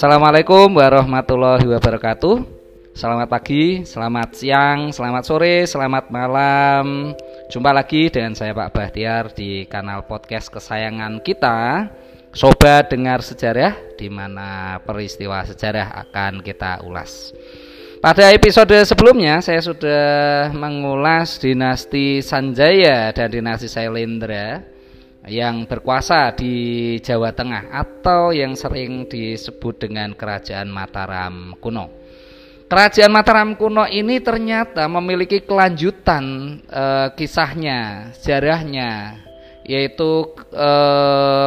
Assalamualaikum warahmatullahi wabarakatuh. Selamat pagi, selamat siang, selamat sore, selamat malam. Jumpa lagi dengan saya Pak Bahtiar di kanal podcast kesayangan kita, Sobat Dengar Sejarah, di mana peristiwa sejarah akan kita ulas. Pada episode sebelumnya saya sudah mengulas dinasti Sanjaya dan dinasti Sailendra yang berkuasa di Jawa Tengah atau yang sering disebut dengan Kerajaan Mataram kuno. Kerajaan Mataram kuno ini ternyata memiliki kelanjutan e, kisahnya, sejarahnya, yaitu e,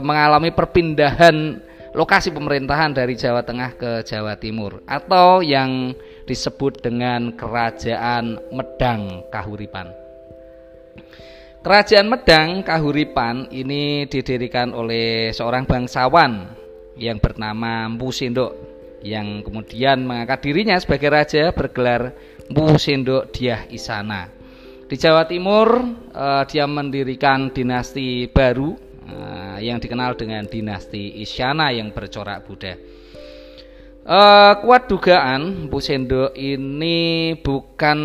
mengalami perpindahan lokasi pemerintahan dari Jawa Tengah ke Jawa Timur atau yang disebut dengan Kerajaan Medang Kahuripan. Kerajaan Medang Kahuripan ini didirikan oleh seorang bangsawan yang bernama Mpu Sindok yang kemudian mengangkat dirinya sebagai raja bergelar Mpu Sindok Diah Isana. Di Jawa Timur eh, dia mendirikan dinasti baru eh, yang dikenal dengan dinasti Isyana yang bercorak Buddha. Eh, kuat dugaan Mpu Sindok ini bukan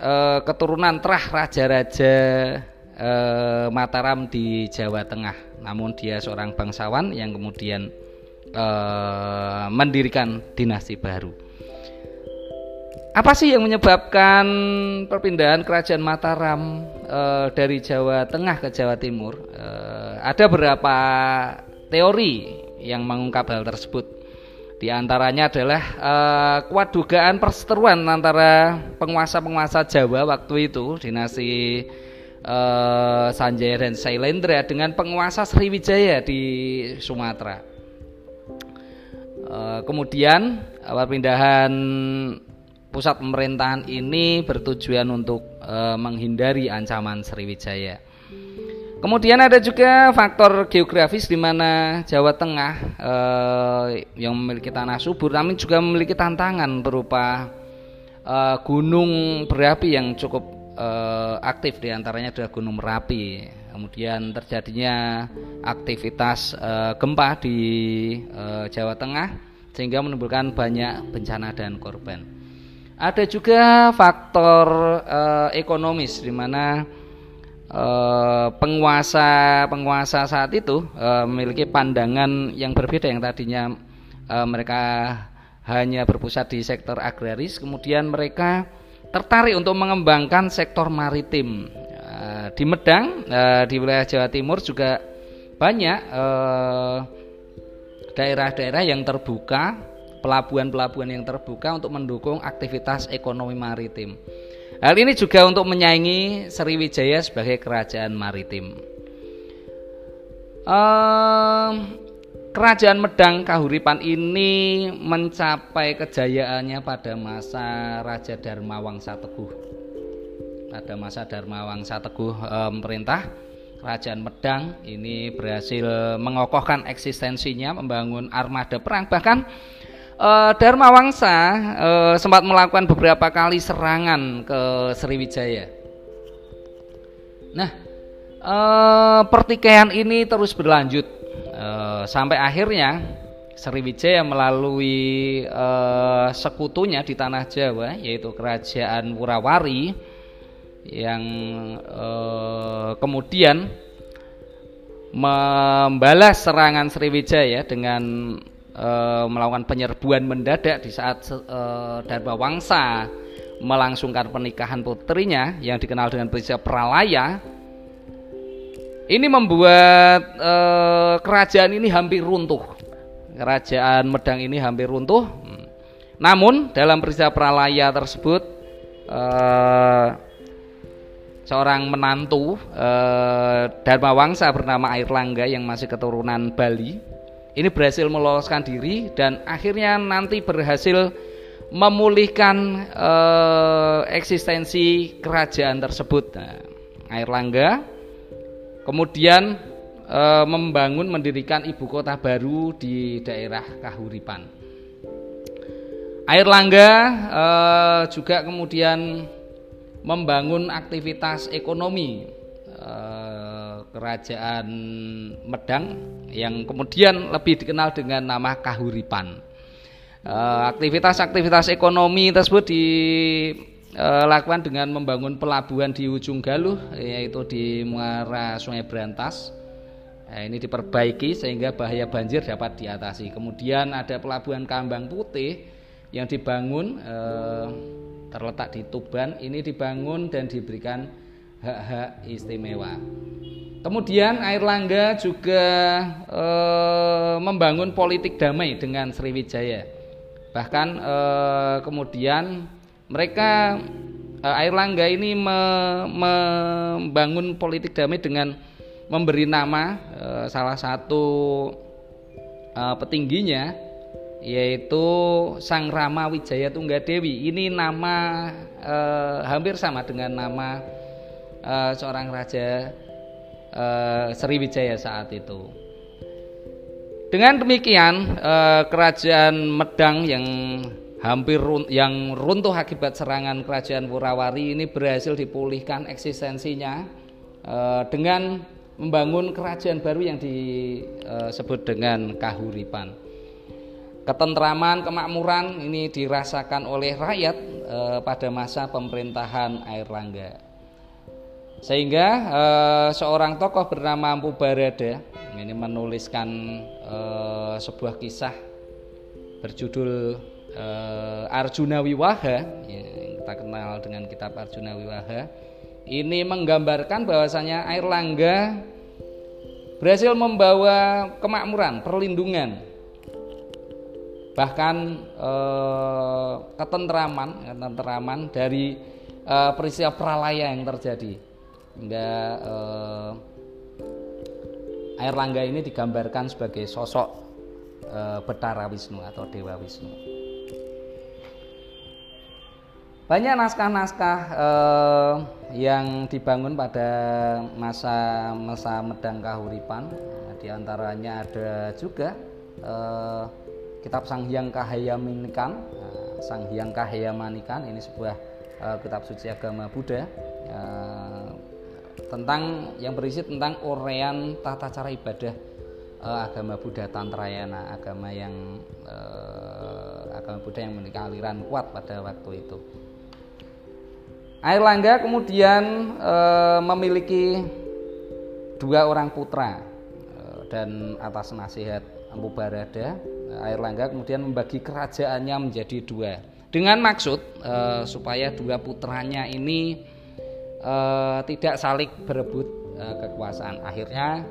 uh, keturunan terah raja-raja uh, Mataram di Jawa Tengah. Namun dia seorang bangsawan yang kemudian uh, mendirikan dinasti baru. Apa sih yang menyebabkan perpindahan kerajaan Mataram uh, dari Jawa Tengah ke Jawa Timur? Uh, ada beberapa teori yang mengungkap hal tersebut. Di antaranya adalah uh, kuat dugaan perseteruan antara penguasa-penguasa Jawa waktu itu dinasti uh, Sanjaya dan Sailendra dengan penguasa Sriwijaya di Sumatera. Uh, kemudian perpindahan pusat pemerintahan ini bertujuan untuk uh, menghindari ancaman Sriwijaya. Kemudian ada juga faktor geografis di mana Jawa Tengah eh, yang memiliki tanah subur, namun juga memiliki tantangan berupa eh, gunung berapi yang cukup eh, aktif, di antaranya adalah Gunung Merapi. Kemudian terjadinya aktivitas eh, gempa di eh, Jawa Tengah sehingga menimbulkan banyak bencana dan korban. Ada juga faktor eh, ekonomis di mana Eh, penguasa penguasa saat itu uh, memiliki pandangan yang berbeda yang tadinya uh, mereka hanya berpusat di sektor agraris kemudian mereka tertarik untuk mengembangkan sektor maritim. Di Medang di wilayah Jawa Timur juga banyak daerah-daerah yang terbuka pelabuhan-pelabuhan yang terbuka untuk mendukung aktivitas ekonomi maritim Hal ini juga untuk menyaingi Sriwijaya sebagai kerajaan maritim. Um, kerajaan Medang Kahuripan ini mencapai kejayaannya pada masa Raja Dharma Wangsa Teguh. Pada masa Dharma Wangsa Teguh um, perintah Kerajaan Medang ini berhasil mengokohkan eksistensinya, membangun armada perang, bahkan uh, Dharma Wangsa uh, sempat melakukan beberapa kali serangan ke Sriwijaya. Nah, uh, pertikaian ini terus berlanjut uh, sampai akhirnya Sriwijaya melalui uh, sekutunya di tanah Jawa yaitu Kerajaan Wurawari yang uh, kemudian membalas serangan Sriwijaya dengan e, melakukan penyerbuan mendadak di saat e, Dharma Wangsa melangsungkan pernikahan putrinya yang dikenal dengan peristiwa Pralaya. Ini membuat e, kerajaan ini hampir runtuh. Kerajaan Medang ini hampir runtuh. Namun dalam peristiwa Pralaya tersebut e, seorang menantu e, Dharma Wangsa bernama Airlangga yang masih keturunan Bali ini berhasil meloloskan diri dan akhirnya nanti berhasil memulihkan eh, eksistensi kerajaan tersebut. Nah, Langga kemudian eh, membangun mendirikan ibu kota baru di daerah Kahuripan. Air Langga eh, juga kemudian membangun aktivitas ekonomi eh, kerajaan Medang yang kemudian lebih dikenal dengan nama Kahuripan. Eh, aktivitas-aktivitas ekonomi tersebut dilakukan dengan membangun pelabuhan di ujung Galuh yaitu di muara Sungai Berantas. Nah, ini diperbaiki sehingga bahaya banjir dapat diatasi. Kemudian ada pelabuhan Kambang Putih yang dibangun eh, terletak di Tuban. Ini dibangun dan diberikan hak-hak istimewa. Kemudian Air Langga juga eh, membangun politik damai dengan Sriwijaya. Bahkan eh, kemudian mereka eh, Air Langga ini me, membangun politik damai dengan memberi nama eh, salah satu eh, petingginya yaitu Sang Rama Wijaya Tunggadewi ini nama eh, hampir sama dengan nama eh, seorang raja eh, Sriwijaya saat itu dengan demikian eh, kerajaan Medang yang hampir run, yang runtuh akibat serangan kerajaan Wurawari ini berhasil dipulihkan eksistensinya eh, dengan membangun kerajaan baru yang disebut dengan Kahuripan. Ketentraman, kemakmuran ini dirasakan oleh rakyat pada masa pemerintahan Air Langga. Sehingga eh, seorang tokoh bernama Ampu Barada ini menuliskan uh, sebuah kisah berjudul uh, Arjuna Wiwaha ya, yang kita kenal dengan kitab Arjuna Wiwaha. Ini menggambarkan bahwasanya air langga berhasil membawa kemakmuran, perlindungan bahkan ketentraman, ketentraman dari peristiwa pralaya yang terjadi hingga eh, Air Langga ini digambarkan sebagai sosok e, Betara Wisnu atau Dewa Wisnu. Banyak naskah-naskah e, yang dibangun pada masa masa Medang Kahuripan. Di antaranya ada juga e, kitab Sang Hyang Kahayamanikan. Nah, Sang Hyang Kahayamanikan ini sebuah e, kitab suci agama Buddha. E, tentang yang berisi tentang urean tata cara ibadah uh, agama Buddha Tantrayana, agama yang uh, agama Buddha yang memiliki aliran kuat pada waktu itu. Air Langga kemudian uh, memiliki dua orang putra uh, dan atas nasihat Ampu Barada, Air Langga kemudian membagi kerajaannya menjadi dua dengan maksud uh, supaya dua putranya ini uh, tidak saling berebut uh, kekuasaan. Akhirnya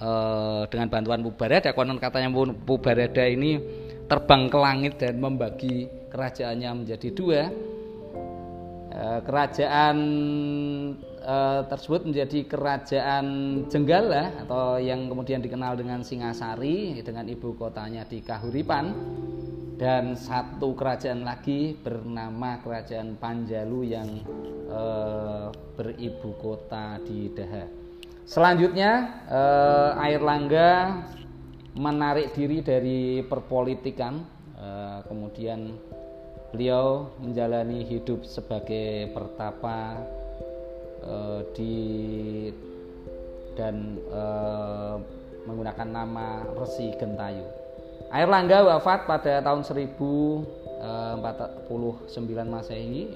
uh, dengan bantuan Pubarada, konon katanya Pubarada ini terbang ke langit dan membagi kerajaannya menjadi dua. Uh, kerajaan uh, tersebut menjadi kerajaan Jenggala atau yang kemudian dikenal dengan Singasari dengan ibu kotanya di Kahuripan dan satu kerajaan lagi bernama Kerajaan Panjalu yang e, beribu kota di Daha. Selanjutnya e, Air Langga menarik diri dari perpolitikan, e, kemudian beliau menjalani hidup sebagai pertapa e, di dan e, menggunakan nama Resi Gentayu. Air Langga wafat pada tahun 1049 eh, Masehi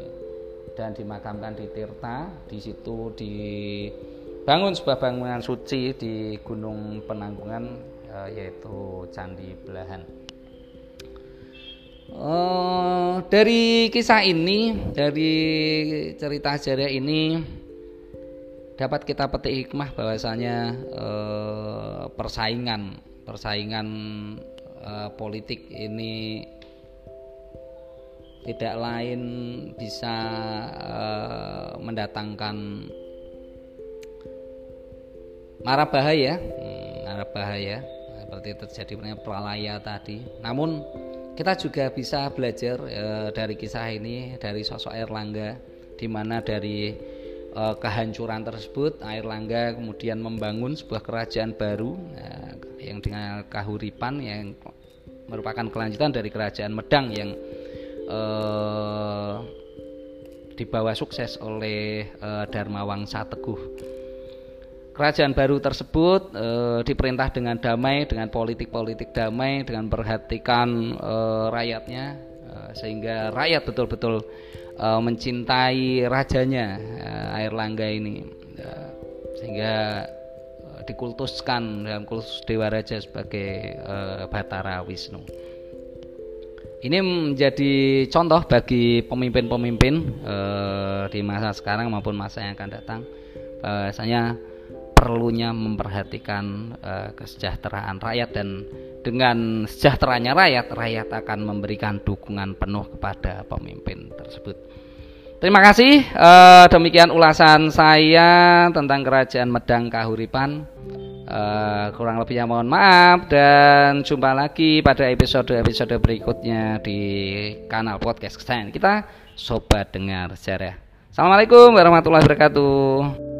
dan dimakamkan di Tirta. Di situ dibangun sebuah bangunan suci di Gunung Penanggungan eh, yaitu Candi Belahan. Uh, dari kisah ini, dari cerita sejarah ini dapat kita petik hikmah bahwasanya uh, persaingan persaingan uh, politik ini tidak lain bisa uh, mendatangkan marah bahaya, hmm, marah bahaya seperti terjadi pralaya tadi. Namun kita juga bisa belajar uh, dari kisah ini dari sosok Erlangga di mana dari kehancuran tersebut Air Langga kemudian membangun sebuah kerajaan baru yang dengan kahuripan yang merupakan kelanjutan dari kerajaan Medang yang uh, dibawa sukses oleh uh, Dharma Wangsa Teguh. kerajaan baru tersebut e, diperintah dengan damai, dengan politik-politik damai, dengan perhatikan e, rakyatnya, e, sehingga rakyat betul-betul e, mencintai rajanya e, Air Langga ini, e, sehingga dikultuskan dalam kultus Dewa Raja sebagai e, Batara Wisnu. Ini menjadi contoh bagi pemimpin-pemimpin e, di masa sekarang maupun masa yang akan datang bahwasanya perlunya memperhatikan uh, kesejahteraan rakyat dan dengan sejahteranya rakyat, rakyat akan memberikan dukungan penuh kepada pemimpin tersebut. Terima kasih. Uh, demikian ulasan saya tentang Kerajaan Medang Kahuripan. Uh, kurang lebihnya mohon maaf dan jumpa lagi pada episode-episode berikutnya di kanal podcast kesayangan kita Sobat Dengar Sejarah. Assalamualaikum warahmatullahi wabarakatuh.